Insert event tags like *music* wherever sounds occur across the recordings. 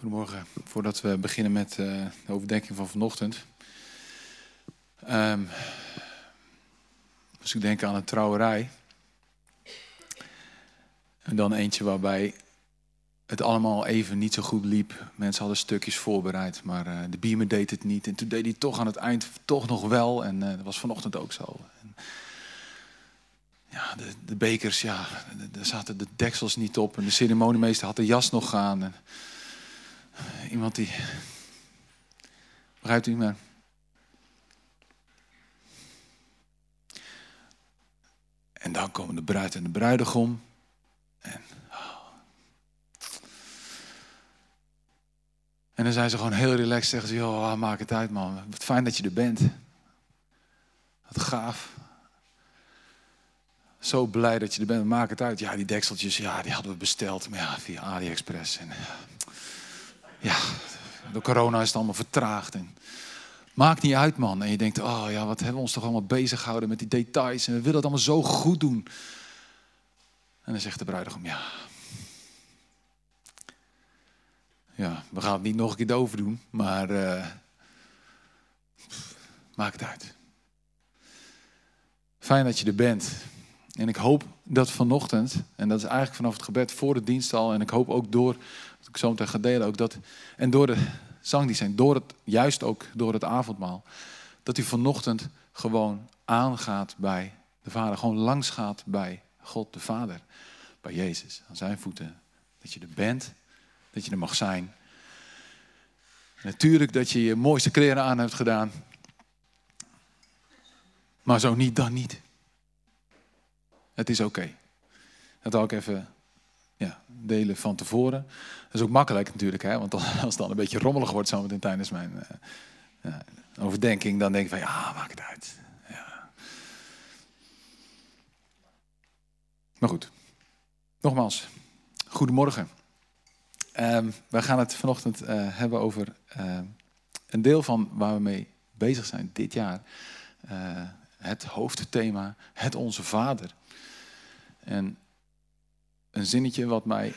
Goedemorgen. Voordat we beginnen met uh, de overdenking van vanochtend. Um, dus ik denk aan een trouwerij. En dan eentje waarbij het allemaal even niet zo goed liep. Mensen hadden stukjes voorbereid, maar uh, de beamer deed het niet. En toen deed hij toch aan het eind toch nog wel. En uh, dat was vanochtend ook zo. En ja, de, de, bekers, ja, daar zaten de deksels niet op. En de ceremoniemeester had de jas nog aan. En iemand die. Begrijpt u maar? En dan komen de bruid en de bruidegom. En, en dan zijn ze gewoon heel relaxed. Zeggen ze: Joh, maak het uit, man. Wat fijn dat je er bent. Wat gaaf. Zo blij dat je er bent. Maak het uit. Ja, die dekseltjes, ja, die hadden we besteld. Maar via AliExpress. En, ja, door corona is het allemaal vertraagd. En maakt niet uit, man. En je denkt, oh ja, wat hebben we ons toch allemaal bezig gehouden met die details. En we willen het allemaal zo goed doen. En dan zegt de bruidegom, ja. Ja, we gaan het niet nog een keer over doen, maar uh, maak het uit. Fijn dat je er bent. En ik hoop dat vanochtend, en dat is eigenlijk vanaf het gebed voor de dienst al, en ik hoop ook door, ik zo meteen ga ook dat, en door de zangdienst, door het, juist ook door het avondmaal, dat u vanochtend gewoon aangaat bij de Vader, gewoon langs gaat bij God de Vader, bij Jezus, aan zijn voeten. Dat je er bent, dat je er mag zijn. Natuurlijk dat je je mooiste kleren aan hebt gedaan, maar zo niet, dan niet. Het is oké. Dat wil ik even delen van tevoren. Dat is ook makkelijk natuurlijk, hè? want *laughs* als het dan een beetje rommelig wordt zometeen tijdens mijn uh, overdenking, dan denk ik van ja, maak het uit. Ja. Maar goed, nogmaals, goedemorgen. Um, wij gaan het vanochtend uh, hebben over uh, een deel van waar we mee bezig zijn dit jaar. het hoofdthema, het Onze Vader. En een zinnetje wat mij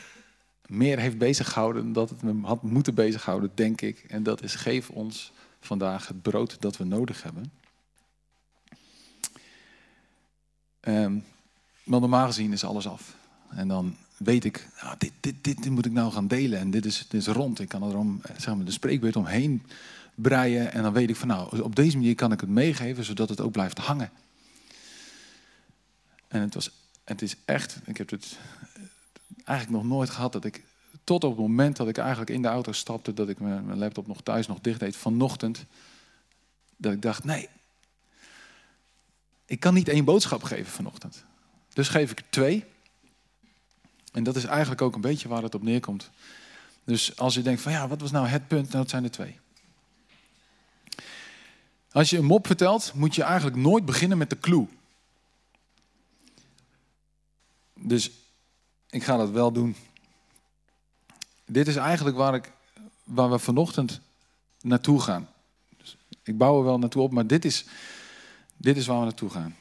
meer heeft beziggehouden dat het me had moeten bezighouden, denk ik. En dat is: geef ons vandaag het brood dat we nodig hebben. Um, want normaal gezien is alles af. En dan weet ik, nou, dit, dit, dit, moet ik nou gaan delen. En dit is, is rond. Ik kan er om, zeg maar, de spreekbeurt omheen breien. En dan weet ik van nou, op deze manier kan ik het meegeven, zodat het ook blijft hangen. En het was het is echt, ik heb het eigenlijk nog nooit gehad dat ik, tot op het moment dat ik eigenlijk in de auto stapte, dat ik mijn laptop nog thuis nog dicht deed, vanochtend, dat ik dacht, nee, ik kan niet één boodschap geven vanochtend. Dus geef ik twee. En dat is eigenlijk ook een beetje waar het op neerkomt. Dus als je denkt van ja, wat was nou het punt? Nou, dat zijn er twee. Als je een mop vertelt, moet je eigenlijk nooit beginnen met de clue. Dus ik ga dat wel doen. Dit is eigenlijk waar, ik, waar we vanochtend naartoe gaan. Dus ik bouw er wel naartoe op, maar dit is, dit is waar we naartoe gaan.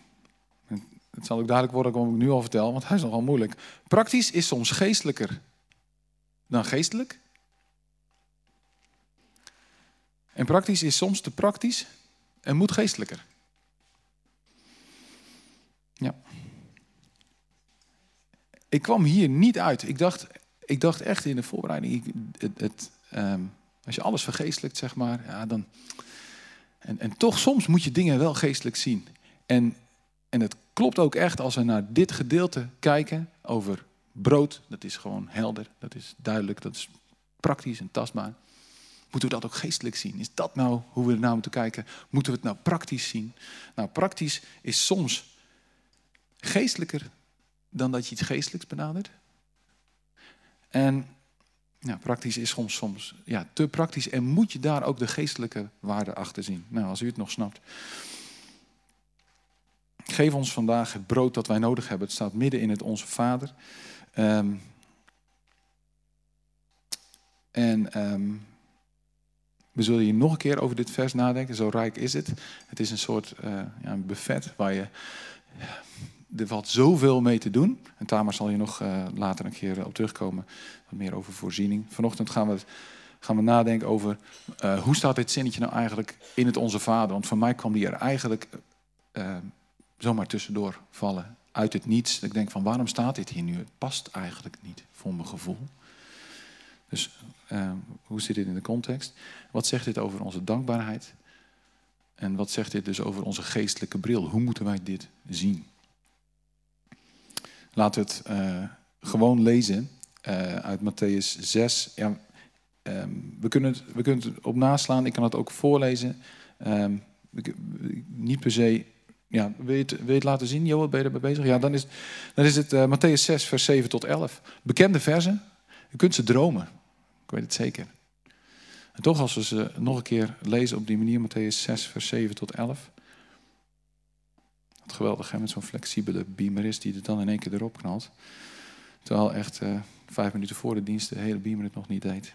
het zal ook duidelijk worden waarom ik nu al vertel, want hij is nogal moeilijk. Praktisch is soms geestelijker dan geestelijk. En praktisch is soms te praktisch en moet geestelijker. Ja. Ik kwam hier niet uit. Ik dacht, ik dacht echt in de voorbereiding, het, het, ehm, als je alles vergeestelijkt, zeg maar, ja, dan. En, en toch, soms moet je dingen wel geestelijk zien. En, en het klopt ook echt als we naar dit gedeelte kijken over brood. Dat is gewoon helder, dat is duidelijk, dat is praktisch en tastbaar. Moeten we dat ook geestelijk zien? Is dat nou hoe we er naar moeten kijken? Moeten we het nou praktisch zien? Nou, praktisch is soms geestelijker dan dat je iets geestelijks benadert. En praktisch is soms, soms ja, te praktisch en moet je daar ook de geestelijke waarde achter zien. Nou, als u het nog snapt. Geef ons vandaag het brood dat wij nodig hebben. Het staat midden in het Onze Vader. Um, en um, we zullen hier nog een keer over dit vers nadenken. Zo rijk is het. Het is een soort uh, ja, een buffet waar je er valt zoveel mee te doen. En Tamar zal hier nog uh, later een keer op terugkomen. Wat meer over voorziening. Vanochtend gaan we, gaan we nadenken over uh, hoe staat dit zinnetje nou eigenlijk in het Onze Vader. Want voor mij kwam die er eigenlijk zomaar tussendoor vallen. Uit het niets. Ik denk van waarom staat dit hier nu? Het past eigenlijk niet voor mijn gevoel. Dus hoe zit dit in de context? Wat zegt dit over onze dankbaarheid? En wat zegt dit dus over onze geestelijke bril? Hoe moeten wij dit zien? We het uh, gewoon lezen uh, uit Matthäus 6. Ja, um, we, kunnen het, we kunnen het op naslaan. Ik kan het ook voorlezen. Um, niet per se. Ja, wil, je het, wil je het laten zien, Johan? Ben je erbij bezig? Ja, dan is, dan is het uh, Matthäus 6, vers 7 tot 11. Bekende versen. Je kunt ze dromen. Ik weet het zeker. En toch, als we ze nog een keer lezen op die manier, Matthäus 6, vers 7 tot 11. Wat geweldig, hè, met zo'n flexibele beamer is die er dan in één keer erop knalt. Terwijl echt uh, vijf minuten voor de dienst de hele beamer het nog niet deed.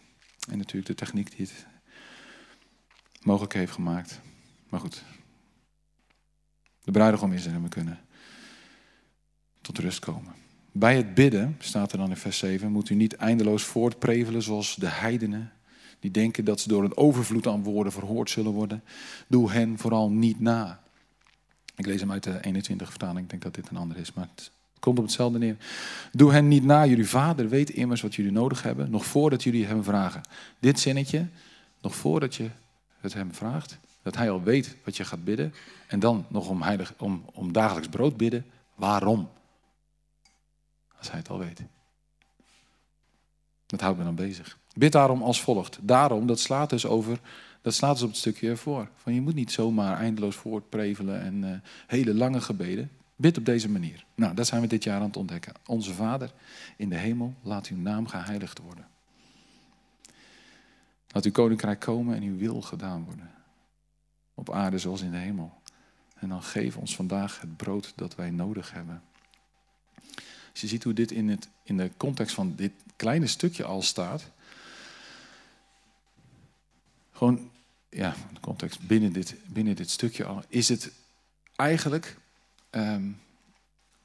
En natuurlijk de techniek die het mogelijk heeft gemaakt. Maar goed, de bruidegom is er en we kunnen tot rust komen. Bij het bidden, staat er dan in vers 7, moet u niet eindeloos voortprevelen zoals de heidenen. Die denken dat ze door een overvloed aan woorden verhoord zullen worden. Doe hen vooral niet na. Ik lees hem uit de 21 vertaling, ik denk dat dit een ander is, maar het komt op hetzelfde neer. Doe hen niet na, jullie vader weet immers wat jullie nodig hebben, nog voordat jullie hem vragen. Dit zinnetje, nog voordat je het hem vraagt, dat hij al weet wat je gaat bidden, en dan nog om, heilig, om, om dagelijks brood bidden, waarom? Als hij het al weet. Dat houdt me dan bezig. Bid daarom als volgt. Daarom, dat slaat dus over, dat slaat dus op het stukje ervoor. Van je moet niet zomaar eindeloos voortprevelen en uh, hele lange gebeden. Bid op deze manier. Nou, dat zijn we dit jaar aan het ontdekken. Onze Vader in de hemel, laat uw naam geheiligd worden. Laat uw koninkrijk komen en uw wil gedaan worden. Op aarde zoals in de hemel. En dan geef ons vandaag het brood dat wij nodig hebben. Als je ziet hoe dit in, het, in de context van dit kleine stukje al staat. Gewoon, ja, de context binnen dit, binnen dit stukje al. Is het eigenlijk um,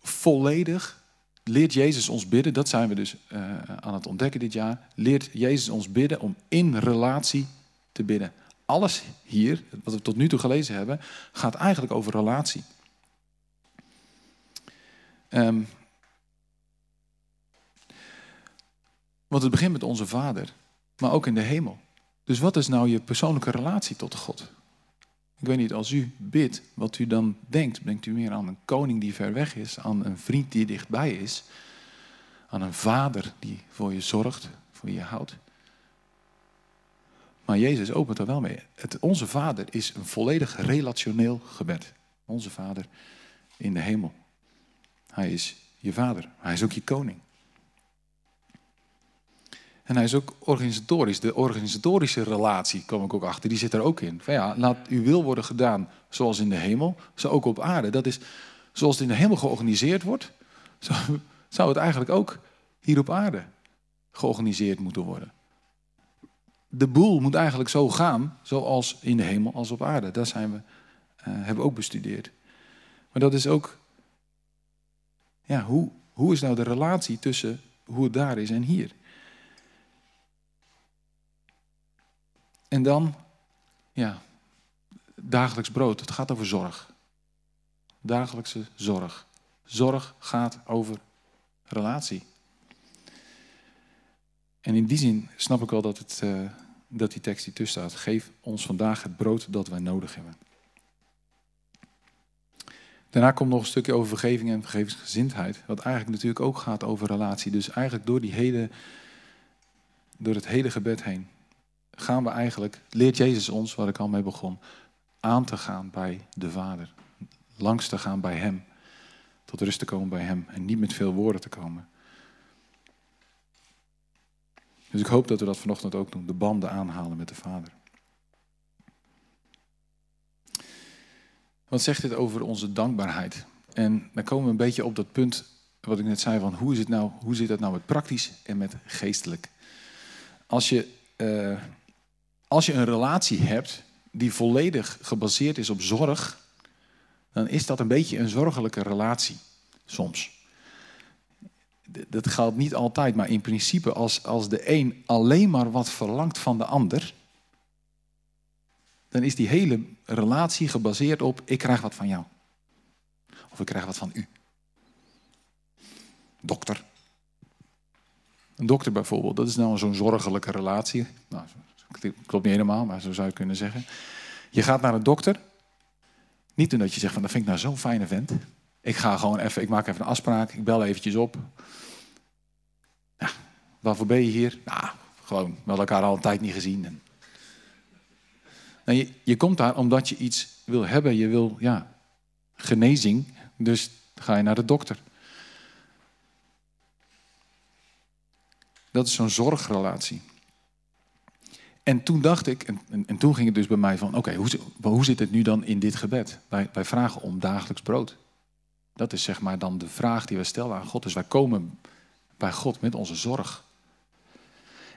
volledig. Leert Jezus ons bidden, dat zijn we dus uh, aan het ontdekken dit jaar. Leert Jezus ons bidden om in relatie te bidden. Alles hier, wat we tot nu toe gelezen hebben, gaat eigenlijk over relatie. Um, want het begint met onze Vader, maar ook in de hemel. Dus wat is nou je persoonlijke relatie tot God? Ik weet niet, als u bidt, wat u dan denkt. Denkt u meer aan een koning die ver weg is, aan een vriend die dichtbij is, aan een vader die voor je zorgt, voor je houdt. Maar Jezus opent er wel mee. Het, onze Vader is een volledig relationeel gebed. Onze Vader in de hemel. Hij is je vader. Hij is ook je koning. En hij is ook organisatorisch. De organisatorische relatie, kom ik ook achter, die zit er ook in. Van ja, laat uw wil worden gedaan zoals in de hemel, zo ook op aarde. Dat is zoals het in de hemel georganiseerd wordt, zo, *laughs* zou het eigenlijk ook hier op aarde georganiseerd moeten worden. De boel moet eigenlijk zo gaan, zoals in de hemel als op aarde. Dat zijn we, uh, hebben we ook bestudeerd. Maar dat is ook, ja, hoe, hoe is nou de relatie tussen hoe het daar is en hier? En dan, ja, dagelijks brood. Het gaat over zorg. Dagelijkse zorg. Zorg gaat over relatie. En in die zin snap ik wel dat, het, uh, dat die tekst die tussen staat. Geef ons vandaag het brood dat wij nodig hebben. Daarna komt nog een stukje over vergeving en vergevingsgezindheid. Wat eigenlijk natuurlijk ook gaat over relatie. Dus eigenlijk door, die hele, door het hele gebed heen gaan we eigenlijk, leert Jezus ons, waar ik al mee begon, aan te gaan bij de Vader. Langs te gaan bij Hem. Tot rust te komen bij Hem. En niet met veel woorden te komen. Dus ik hoop dat we dat vanochtend ook doen. De banden aanhalen met de Vader. Wat zegt dit over onze dankbaarheid? En dan komen we een beetje op dat punt wat ik net zei van hoe, is het nou, hoe zit dat nou met praktisch en met geestelijk? Als je uh, als je een relatie hebt die volledig gebaseerd is op zorg, dan is dat een beetje een zorgelijke relatie soms. dat geldt niet altijd, maar in principe als, als de een alleen maar wat verlangt van de ander, dan is die hele relatie gebaseerd op ik krijg wat van jou. Of ik krijg wat van u. Dokter. Een dokter bijvoorbeeld, dat is nou zo'n zorgelijke relatie. Nou, klopt niet helemaal, maar zo zou je kunnen zeggen. Je gaat naar een dokter. Niet omdat je zegt van dat vind ik nou zo'n fijne vent. Ik ga gewoon even, ik maak even een afspraak, ik bel eventjes op. Ja, waarvoor ben je hier? Nou, gewoon, we elkaar al een tijd niet gezien. Nou, je, je komt daar omdat je iets wil hebben, je wil ja, genezing, dus ga je naar de dokter. Dat is zo'n zorgrelatie. En toen dacht ik, en, en, en, toen ging het dus bij mij van, oké, hoe, hoe zit het nu dan in dit gebed? Wij, wij vragen om dagelijks brood. Dat is zeg maar dan de vraag die we stellen aan God. Dus wij komen bij God met onze zorg.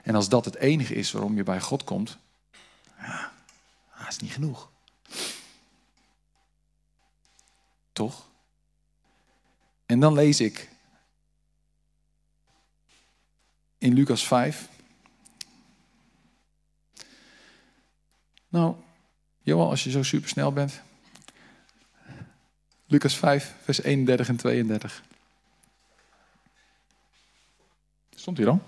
En als dat het enige is waarom je bij God komt, ja, dat is niet genoeg. Toch? En dan lees ik in Lucas 5. Nou, Johan, als je zo super snel bent. Lucas 5, vers 31 en 32. Stond hier dan?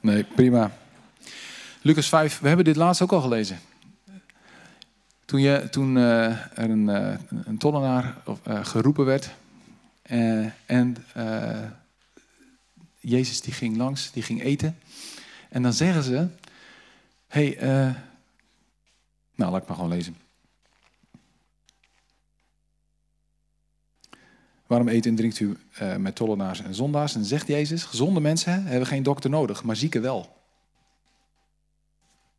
Nee, prima. Lucas 5, we hebben dit laatst ook al gelezen. Toen, je, toen uh, er een, uh, een tollenaar uh, geroepen werd en Jezus die ging langs, die ging eten. En dan zeggen ze, hey, nou laat ik maar gewoon lezen. Waarom eet en drinkt u met tollenaars en zondaars? En zegt Jezus, gezonde mensen hebben geen dokter nodig, maar zieken wel.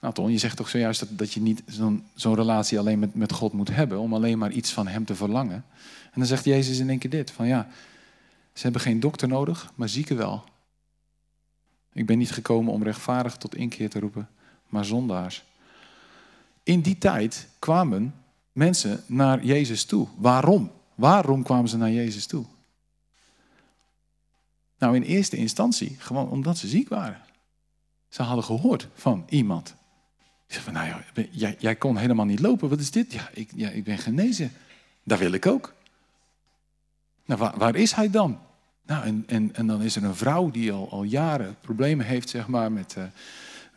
Nou Ton, je zegt toch zojuist dat, dat je niet zo'n zo'n relatie alleen met, met God moet hebben, om alleen maar iets van Hem te verlangen. En dan zegt Jezus in één keer dit, van ja, ze hebben geen dokter nodig, maar zieken wel. Ik ben niet gekomen om rechtvaardig tot inkeer te roepen, maar zondaars. In die tijd kwamen mensen naar Jezus toe. Waarom? Waarom kwamen ze naar Jezus toe? Nou, in eerste instantie gewoon omdat ze ziek waren. Ze hadden gehoord van iemand. Ze zei van, nou ja, jij, kon helemaal niet lopen. Wat is dit? Ja ik, ja, ik ben genezen. Daar wil ik ook. Nou, waar, is hij dan? Nou, en, en, en dan is er een vrouw die al, al jaren problemen heeft, zeg maar, met... Uh,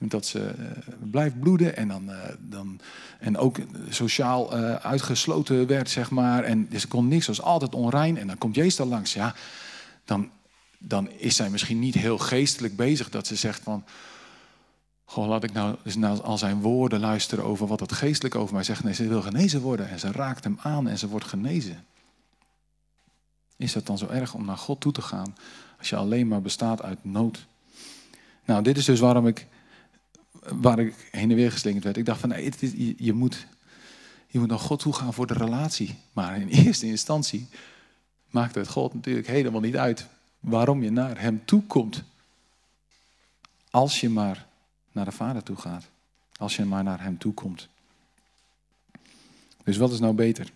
dat ze uh, blijft bloeden en, dan, uh, dan, en ook sociaal uitgesloten werd, zeg maar. En ze kon niks, was altijd onrein. En dan komt Jezus daar langs. Ja, dan, dan is zij misschien niet heel geestelijk bezig dat ze zegt van... Goh, laat ik nou eens naar al zijn woorden luisteren over wat het geestelijk over mij zegt. Nee, ze wil genezen worden en ze raakt hem aan en ze wordt genezen. Is dat dan zo erg om naar God toe te gaan als je alleen maar bestaat uit nood? Nou, dit is dus waarom ik waar ik heen en weer geslingerd werd. Ik dacht van, nee, je, je, moet, je moet naar God toe gaan voor de relatie. Maar in *laughs* eerste instantie maakt het God natuurlijk helemaal niet uit waarom je naar Hem toe komt. Als je maar naar de Vader toe gaat. Als je maar naar Hem toe komt. Dus wat is nou beter?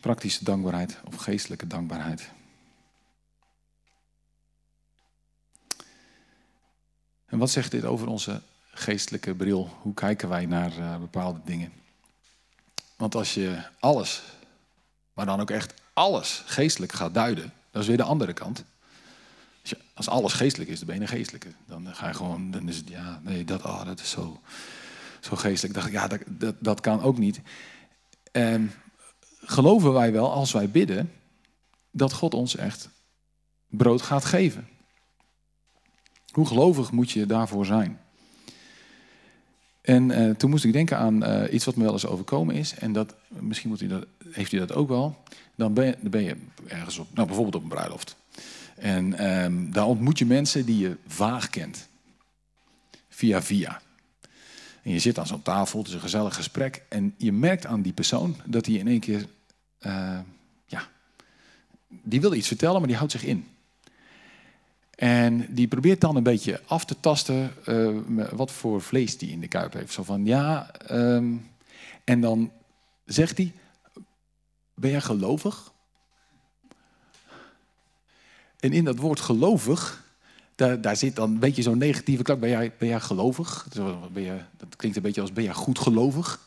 Praktische dankbaarheid of geestelijke dankbaarheid? En wat zegt dit over onze geestelijke bril? Hoe kijken wij naar uh, bepaalde dingen? Want als je alles, maar dan ook echt alles geestelijk gaat duiden, dat is weer de andere kant. Als, alles geestelijk is, dan ben je een geestelijke. Dan ga je gewoon, dan is het, ja, nee, dat, oh, dat is zo, zo geestelijk. dacht ja, dat, dat, dat kan ook niet. En geloven wij wel, als wij bidden, dat God ons echt brood gaat geven? Hoe gelovig moet je daarvoor zijn? En uh, toen moest ik denken aan uh, iets wat me wel eens overkomen is. En dat, misschien u dat, heeft u dat ook wel. Dan ben je, dan ben je ergens op, nou bijvoorbeeld op een bruiloft. En um, daar ontmoet je mensen die je vaag kent. Via via. En je zit aan zo'n tafel, het is een gezellig gesprek. En je merkt aan die persoon dat hij in één keer, uh, ja, die wil iets vertellen, maar die houdt zich in. En die probeert dan een beetje af te tasten uh, wat voor vlees die in de kuip heeft. Zo van ja, um, en dan zegt hij: Ben jij gelovig? En in dat woord gelovig, daar, daar zit dan een beetje zo'n negatieve klank. Ben jij, ben jij gelovig? Ben je, dat klinkt een beetje als: Ben jij goed gelovig?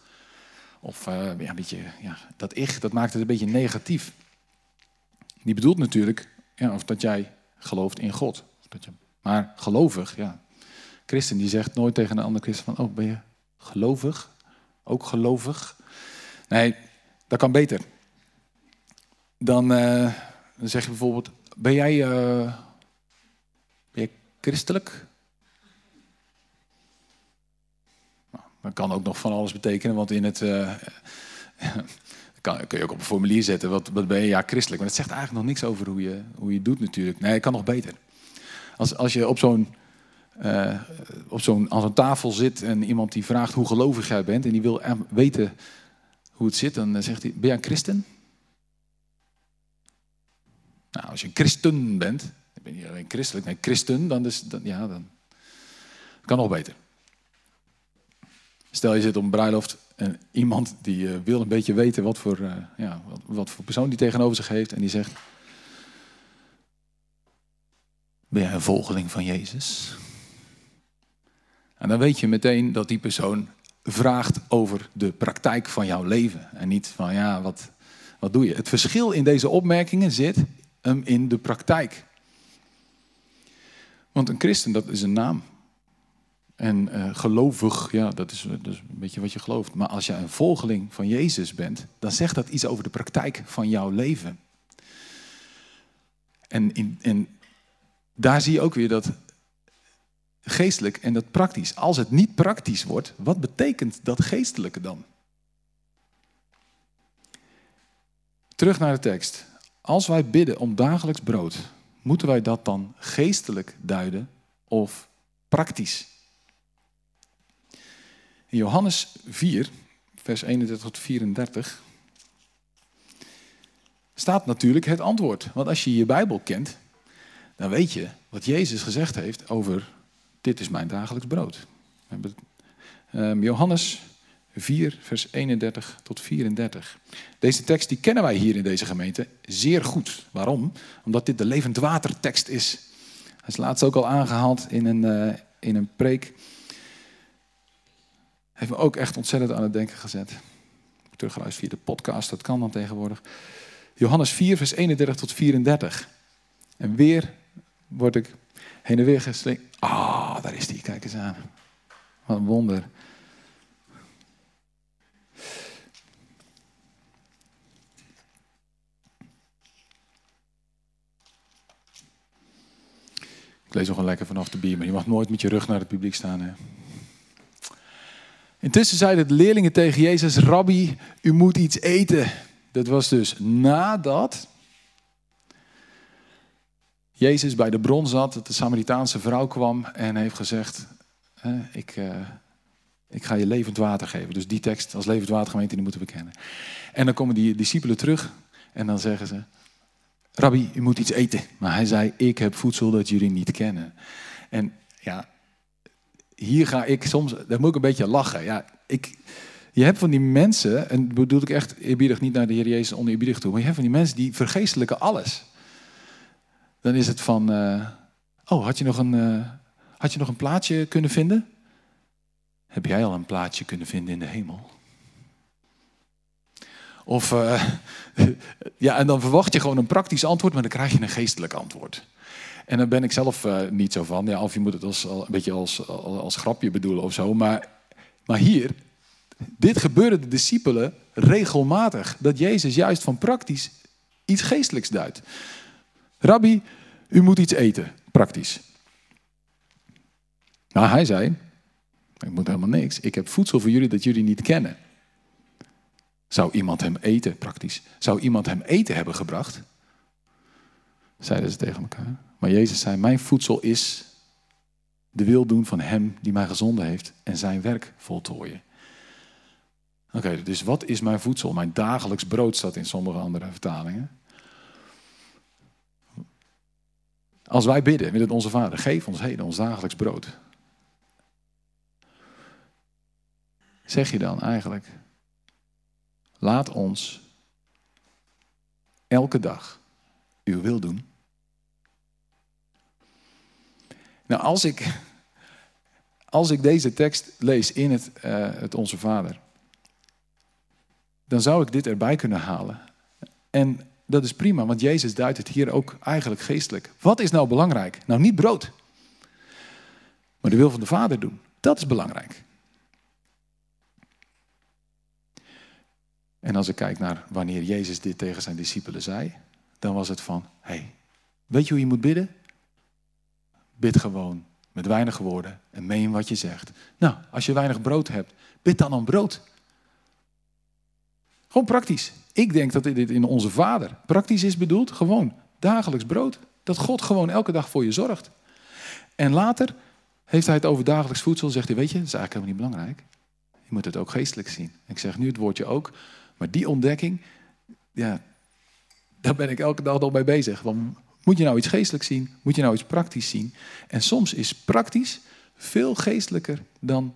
Of ja, een beetje, ja, dat ik, dat maakt het een beetje negatief. Die bedoelt natuurlijk ja, of dat jij gelooft in God. Dat je, maar gelovig, ja. Christen die zegt nooit tegen een andere christen van, oh ben je gelovig? Ook gelovig? Nee, dat kan beter. Dan, uh, dan zeg je bijvoorbeeld, ben jij, uh, ben christelijk? Nou, dat kan ook nog van alles betekenen, want in het... Uh, *laughs* kan, kun je ook op een formulier zetten, wat, wat ben je? Ja, christelijk. Maar dat zegt eigenlijk nog niks over hoe je, hoe je het doet natuurlijk. Nee, het kan nog beter. Als, als je op zo'n uh, op zo'n aan zo'n tafel zit en iemand die vraagt hoe gelovig jij bent en die wil weten hoe het zit, dan zegt hij: Ben jij een christen? Nou, als je een christen bent, dan ben je alleen christelijk, nee, christen, dan, is, dan, ja, dan kan nog beter. Stel je zit op een bruiloft en iemand die uh, wil een beetje weten wat voor, uh, ja, wat, wat, voor persoon die tegenover zich heeft en die zegt: Ben jij een volgeling van Jezus? En dan weet je meteen dat die persoon vraagt over de praktijk van jouw leven. En niet van ja, wat, wat doe je? Het verschil in deze opmerkingen zit hem in de praktijk. Want een christen, dat is een naam. En uh, gelovig, ja, dat is, dat is, een beetje wat je gelooft. Maar als je een volgeling van Jezus bent, dan zegt dat iets over de praktijk van jouw leven. En, in, en daar zie je ook weer dat geestelijk en dat praktisch. Als het niet praktisch wordt, wat betekent dat geestelijke dan? Terug naar de tekst. Als wij bidden om dagelijks brood, moeten wij dat dan geestelijk duiden of praktisch? In Johannes 4, vers 31 tot 34, staat natuurlijk het antwoord. Want als je je Bijbel kent, dan weet je wat Jezus gezegd heeft over dit is mijn dagelijks brood. Um, Johannes 4, vers 31 tot 34. Deze tekst die kennen wij hier in deze gemeente zeer goed. Waarom? Omdat dit de levend water tekst is. Hij is laatst ook al aangehaald in een, uh, in een preek. Heeft me ook echt ontzettend aan het denken gezet. Teruggeluisterd via de podcast, dat kan dan tegenwoordig. Johannes 4, vers 31 tot 34. En weer word ik heen en weer geslingerd. Ah, oh, daar is die, kijk eens aan. Wat een wonder. Ik lees nog een lekker vanaf de bier, maar je mag nooit met je rug naar het publiek staan. Hè? Intussen zeiden de leerlingen tegen Jezus: Rabbi, u moet iets eten. Dat was dus nadat Jezus bij de bron zat, dat de Samaritaanse vrouw kwam en heeft gezegd: ik, uh, ik ga je levend water geven. Dus die tekst als levend watergemeente die moeten we kennen. En dan komen die discipelen terug en dan zeggen ze: Rabbi, u moet iets eten. Maar hij zei: Ik heb voedsel dat jullie niet kennen. En ja, hier ga ik soms, daar moet ik een beetje lachen. Ja, ik, je hebt van die mensen, en bedoel ik echt eerbiedig niet naar de Heer Jezus oneerbiedig toe, maar je hebt van die mensen die vergeestelijken alles. Dan is het van, uh, oh, had je, nog een, uh, had je nog een plaatje kunnen vinden? Heb jij al een plaatje kunnen vinden in de hemel? Of, uh, *laughs* ja, en dan verwacht je gewoon een praktisch antwoord, maar dan krijg je een geestelijk antwoord. En daar ben ik zelf uh, niet zo van. Ja, of je moet het als, een beetje als, als grapje bedoelen of zo. Maar, maar hier, dit gebeurde de discipelen regelmatig. Dat Jezus juist van praktisch iets geestelijks duidt. Rabbi, u moet iets eten, praktisch. Nou, hij zei, ik moet helemaal niks. Ik heb voedsel voor jullie dat jullie niet kennen. Zou iemand hem eten, praktisch? Zou iemand hem eten hebben gebracht? Zeiden ze tegen elkaar. Maar Jezus zei, mijn voedsel is de wil doen van hem die mij gezonden heeft en zijn werk voltooien. Oké, dus wat is mijn voedsel? Mijn dagelijks brood staat in sommige andere vertalingen. Als wij bidden met het onze Vader, geef ons heden ons dagelijks brood. Zeg je dan eigenlijk, laat ons elke dag uw wil doen? Nou, als ik, als ik deze tekst lees in het, uh, het Onze Vader, dan zou ik dit erbij kunnen halen. En dat is prima, want Jezus duidt het hier ook eigenlijk geestelijk. Wat is nou belangrijk? Nou, niet brood, maar de wil van de Vader doen. Dat is belangrijk. En als ik kijk naar wanneer Jezus dit tegen zijn discipelen zei, dan was het van, hey, weet je hoe je moet bidden? Bid gewoon met weinig woorden en meen wat je zegt. Nou, als je weinig brood hebt, bid dan om brood. Gewoon praktisch. Ik denk dat dit in onze Vader praktisch is bedoeld. Gewoon dagelijks brood. Dat God gewoon elke dag voor je zorgt. En later heeft hij het over dagelijks voedsel. Zegt hij, weet je, dat is eigenlijk helemaal niet belangrijk. Je moet het ook geestelijk zien. Ik zeg nu het woordje ook. Maar die ontdekking, ja, daar ben ik elke dag al mee bezig. Want moet je nou iets geestelijk zien? Moet je nou iets praktisch zien? En soms is praktisch veel geestelijker dan,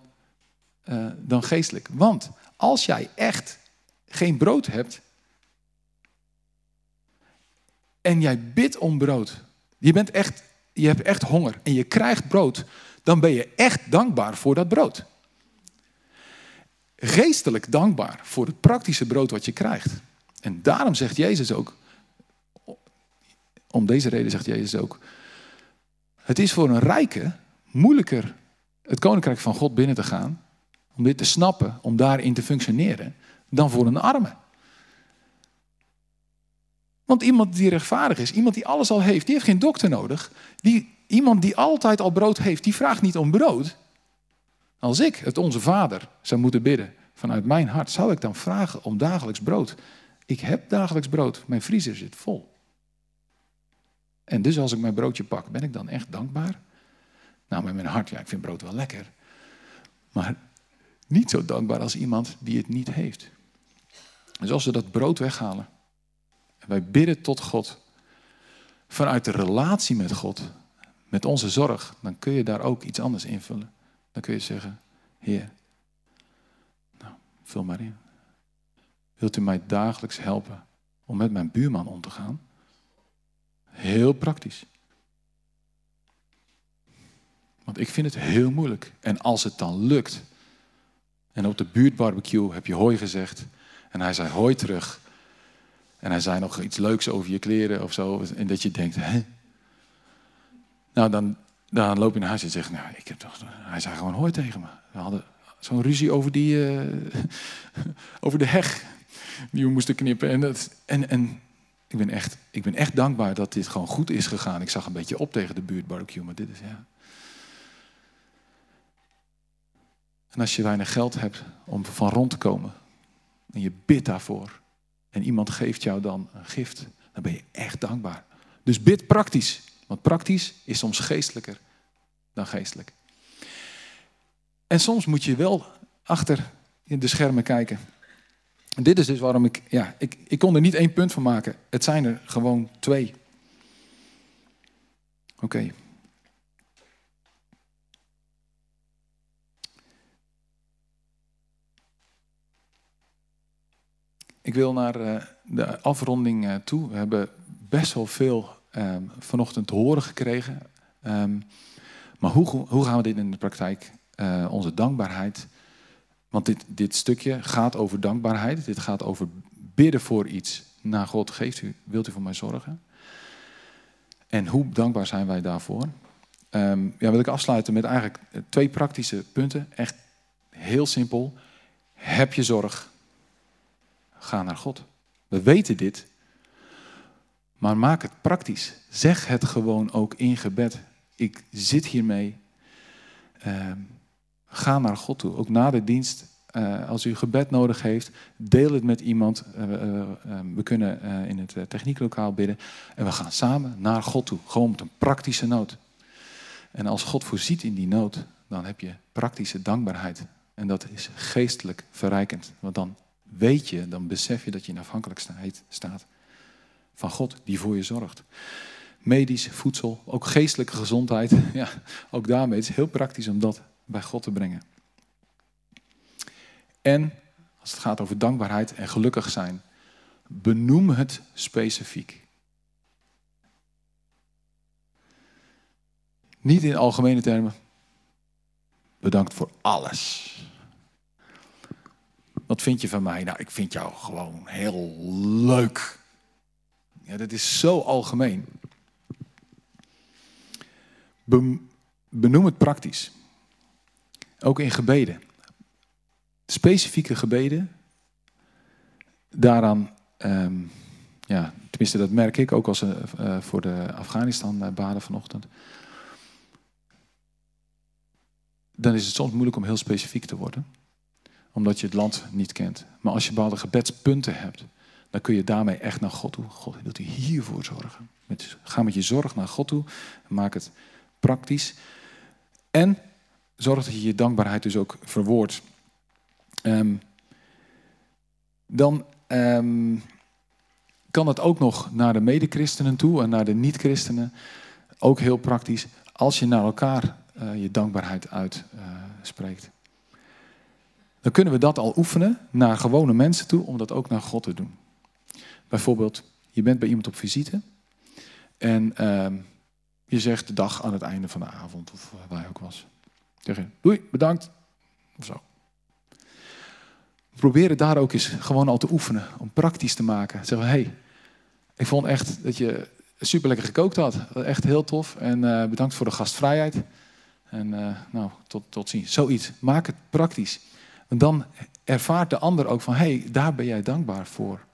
uh, dan geestelijk. Want als jij echt geen brood hebt en jij bidt om brood, je, bent echt, je hebt echt honger en je krijgt brood, dan ben je echt dankbaar voor dat brood. Geestelijk dankbaar voor het praktische brood wat je krijgt. En daarom zegt Jezus ook, om deze reden zegt Jezus ook, het is voor een rijke moeilijker het koninkrijk van God binnen te gaan, om dit te snappen, om daarin te functioneren, dan voor een arme. Want iemand die rechtvaardig is, iemand die alles al heeft, die heeft geen dokter nodig. Die, iemand die altijd al brood heeft, die vraagt niet om brood. Als ik het onze vader zou moeten bidden vanuit mijn hart, zou ik dan vragen om dagelijks brood. Ik heb dagelijks brood, mijn vriezer zit vol. En dus als ik mijn broodje pak, ben ik dan echt dankbaar? Nou, met mijn hart, ja, ik vind brood wel lekker. Maar niet zo dankbaar als iemand die het niet heeft. Dus als we dat brood weghalen en wij bidden tot God vanuit de relatie met God, met onze zorg, dan kun je daar ook iets anders invullen. Dan kun je zeggen, Heer, nou, vul maar in. Wilt u mij dagelijks helpen om met mijn buurman om te gaan? Heel praktisch. Want ik vind het heel moeilijk. En als het dan lukt. En op de buurtbarbecue heb je hooi gezegd. En hij zei hoi terug. En hij zei nog iets leuks over je kleren of zo. En dat je denkt, hè? Nou, dan, dan loop je naar huis en zegt, nou, ik heb toch... Hij zei gewoon hoi tegen me. We hadden zo'n ruzie over, die, uh, *laughs* over de heg die we moesten knippen. En, dat, en, en ik ben, echt, ik ben echt dankbaar dat dit gewoon goed is gegaan. Ik zag een beetje op tegen de buurtbarbecue, maar dit is ja. En als je weinig geld hebt om van rond te komen en je bidt daarvoor en iemand geeft jou dan een gift, dan ben je echt dankbaar. Dus bid praktisch, want praktisch is soms geestelijker dan geestelijk. En soms moet je wel achter in de schermen kijken. En dit is dus waarom ik, ja, ik, ik kon er niet één punt van maken. Het zijn er gewoon twee. Oké. Ik wil naar eh, de afronding eh, toe. We hebben best wel veel um, vanochtend te horen gekregen. Um, maar hoe, hoe gaan we dit in de praktijk, uh, onze dankbaarheid want dit, dit stukje gaat over dankbaarheid. Dit gaat over bidden voor iets. Naar God, geeft u, wilt u voor mij zorgen? En hoe dankbaar zijn wij daarvoor? Um, ja, wil ik afsluiten met eigenlijk twee praktische punten. Echt heel simpel. Heb je zorg? Ga naar God. We weten dit. Maar maak het praktisch. Zeg het gewoon ook in gebed. Ik zit hiermee. Um, Ga naar God toe. Ook na de dienst, uh, als u gebed nodig heeft, deel het met iemand. Uh, uh, we kunnen in het technieklokaal bidden. En we gaan samen naar God toe. Gewoon met een praktische nood. En als God voorziet in die nood, dan heb je praktische dankbaarheid. En dat is geestelijk verrijkend. Want dan weet je, dan besef je dat je in afhankelijkheid staat van God die voor je zorgt. medisch, voedsel, ook geestelijke gezondheid. *laughs* Ja, ook daarmee is het heel praktisch om dat bij God te brengen. En als het gaat over dankbaarheid en gelukkig zijn, benoem het specifiek. Niet in algemene termen. Bedankt voor alles. Wat vind je van mij? Nou, ik vind jou gewoon heel leuk. Ja, dat is zo algemeen. Benoem het praktisch. Ook in gebeden. Specifieke gebeden. Daaraan, um, ja, tenminste dat merk ik ook als uh, voor de Afghanistan uh, baden vanochtend. Dan is het soms moeilijk om heel specifiek te worden. Omdat je het land niet kent. Maar als je bepaalde gebedspunten hebt, dan kun je daarmee echt naar God toe. God wilt u hiervoor zorgen. Met, ga met je zorg naar God toe. Maak het praktisch. En zorg dat je je dankbaarheid dus ook verwoordt. Um, dan um, kan het ook nog naar de medechristenen toe en naar de niet-christenen. Ook heel praktisch. Als je naar elkaar uh, je dankbaarheid uitspreekt. Uh, dan kunnen we dat al oefenen naar gewone mensen toe om dat ook naar God te doen. Bijvoorbeeld, je bent bij iemand op visite en uh, je zegt de dag aan het einde van de avond of waar je ook was. Zeg doei, bedankt. Of zo. Probeer het daar ook eens gewoon al te oefenen, om praktisch te maken. Zeggen, hé, hey, ik vond echt dat je super lekker gekookt had. Echt heel tof en uh, bedankt voor de gastvrijheid. En uh, nou, tot, tot ziens. Zoiets. Maak het praktisch. Want dan ervaart de ander ook van, hé, hey, daar ben jij dankbaar voor.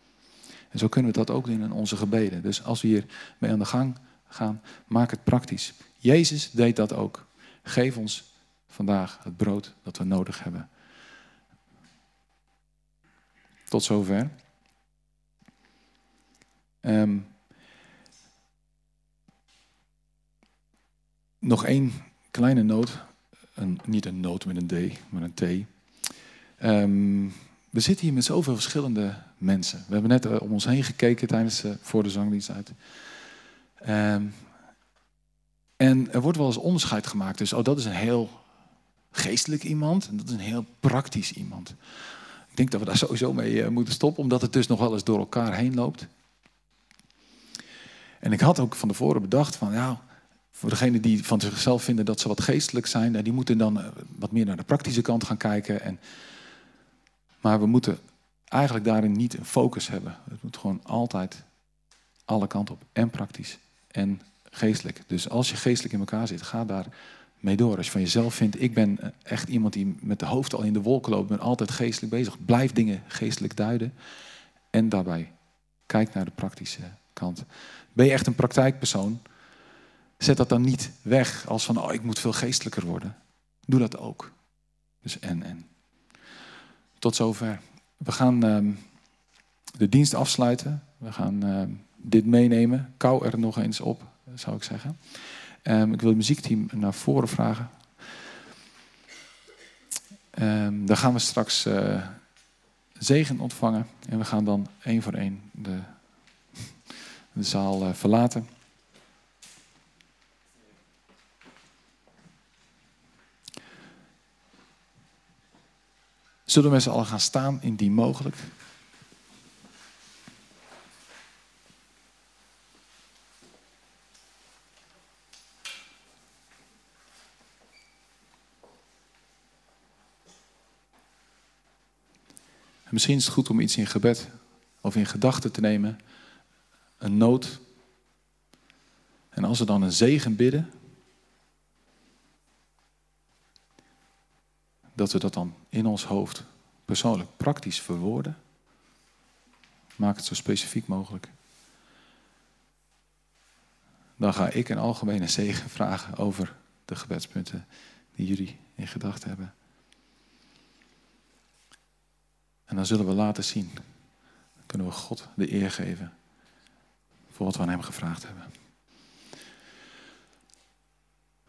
En zo kunnen we dat ook doen in onze gebeden. Dus als we hier mee aan de gang gaan, maak het praktisch. Jezus deed dat ook. Geef ons vandaag het brood dat we nodig hebben. Tot zover. Um, nog één kleine noot. Niet een noot met een D, maar een T. Um, we zitten hier met zoveel verschillende mensen. We hebben net eh, om ons heen gekeken tijdens uh, voor de zangdienst uit. Um, en er wordt wel eens onderscheid gemaakt. Dus oh, dat is een heel geestelijk iemand en dat is een heel praktisch iemand. Ik denk dat we daar *laughs* sowieso mee uh, moeten stoppen, omdat het dus nog wel eens door elkaar heen loopt. En ik had ook van tevoren bedacht van, ja, voor degenen die van zichzelf vinden dat ze wat geestelijk zijn, die moeten dan wat meer naar de praktische kant gaan kijken. En maar we moeten eigenlijk daarin niet een focus hebben. Het moet gewoon altijd alle kanten op. En praktisch en geestelijk. Dus als je geestelijk in elkaar zit, ga daar mee door. Als je van jezelf vindt, ik ben echt iemand die met de hoofd al in de wolken loopt, ben altijd geestelijk bezig. Blijf dingen geestelijk duiden. En daarbij, kijk naar de praktische kant. Ben je echt een praktijkpersoon? Zet dat dan niet weg als van, oh, ik moet veel geestelijker worden. Doe dat ook. Dus en, en. Tot zover. We gaan uh, de dienst afsluiten. We gaan uh, dit meenemen. Kou er nog eens op, zou ik zeggen. Um, ik wil het muziekteam naar voren vragen. Um, dan gaan we straks uh, zegen ontvangen. En we gaan dan één voor één de, de zaal uh, verlaten. Zullen we met z'n allen gaan staan indien mogelijk? En misschien is het goed om iets in gebed of in gedachten te nemen, een nood. En als we dan een zegen bidden, dat we dat dan in ons hoofd persoonlijk praktisch verwoorden. Maak het zo specifiek mogelijk. Dan ga ik een algemene zegen vragen over de gebedspunten die jullie in gedachten hebben. En dan zullen we laten zien. Dan kunnen we God de eer geven voor wat we aan Hem gevraagd hebben.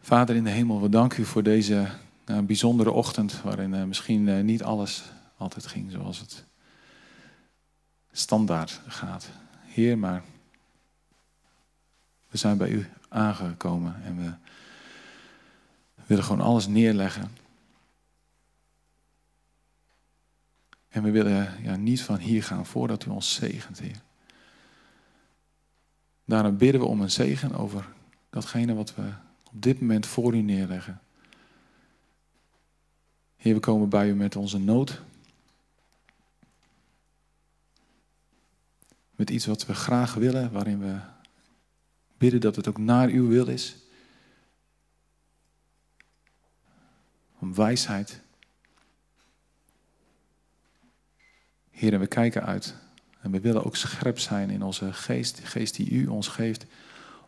Vader in de hemel, we danken u voor deze een bijzondere ochtend waarin uh, misschien uh, niet alles altijd ging zoals het standaard gaat. Heer, maar We zijn bij u aangekomen en we willen gewoon alles neerleggen. En we willen ja, niet van hier gaan voordat u ons zegent, Heer. Daarom bidden we om een zegen over datgene wat we op dit moment voor u neerleggen. Heer, we komen bij u met onze nood. Met iets wat we graag willen, waarin we bidden dat het ook naar uw wil is. Om wijsheid. Heer, en we kijken uit. En we willen ook scherp zijn in onze geest, de geest die u ons geeft,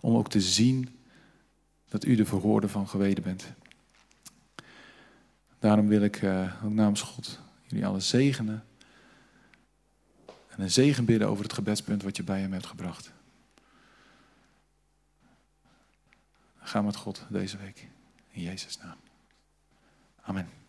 om ook te zien dat u de verhoorde van geweten bent. Daarom wil ik uh, ook namens God jullie alle zegenen. En een zegen bidden over het gebedspunt wat je bij hem hebt gebracht. Ga met God deze week. In Jezus' naam. Amen.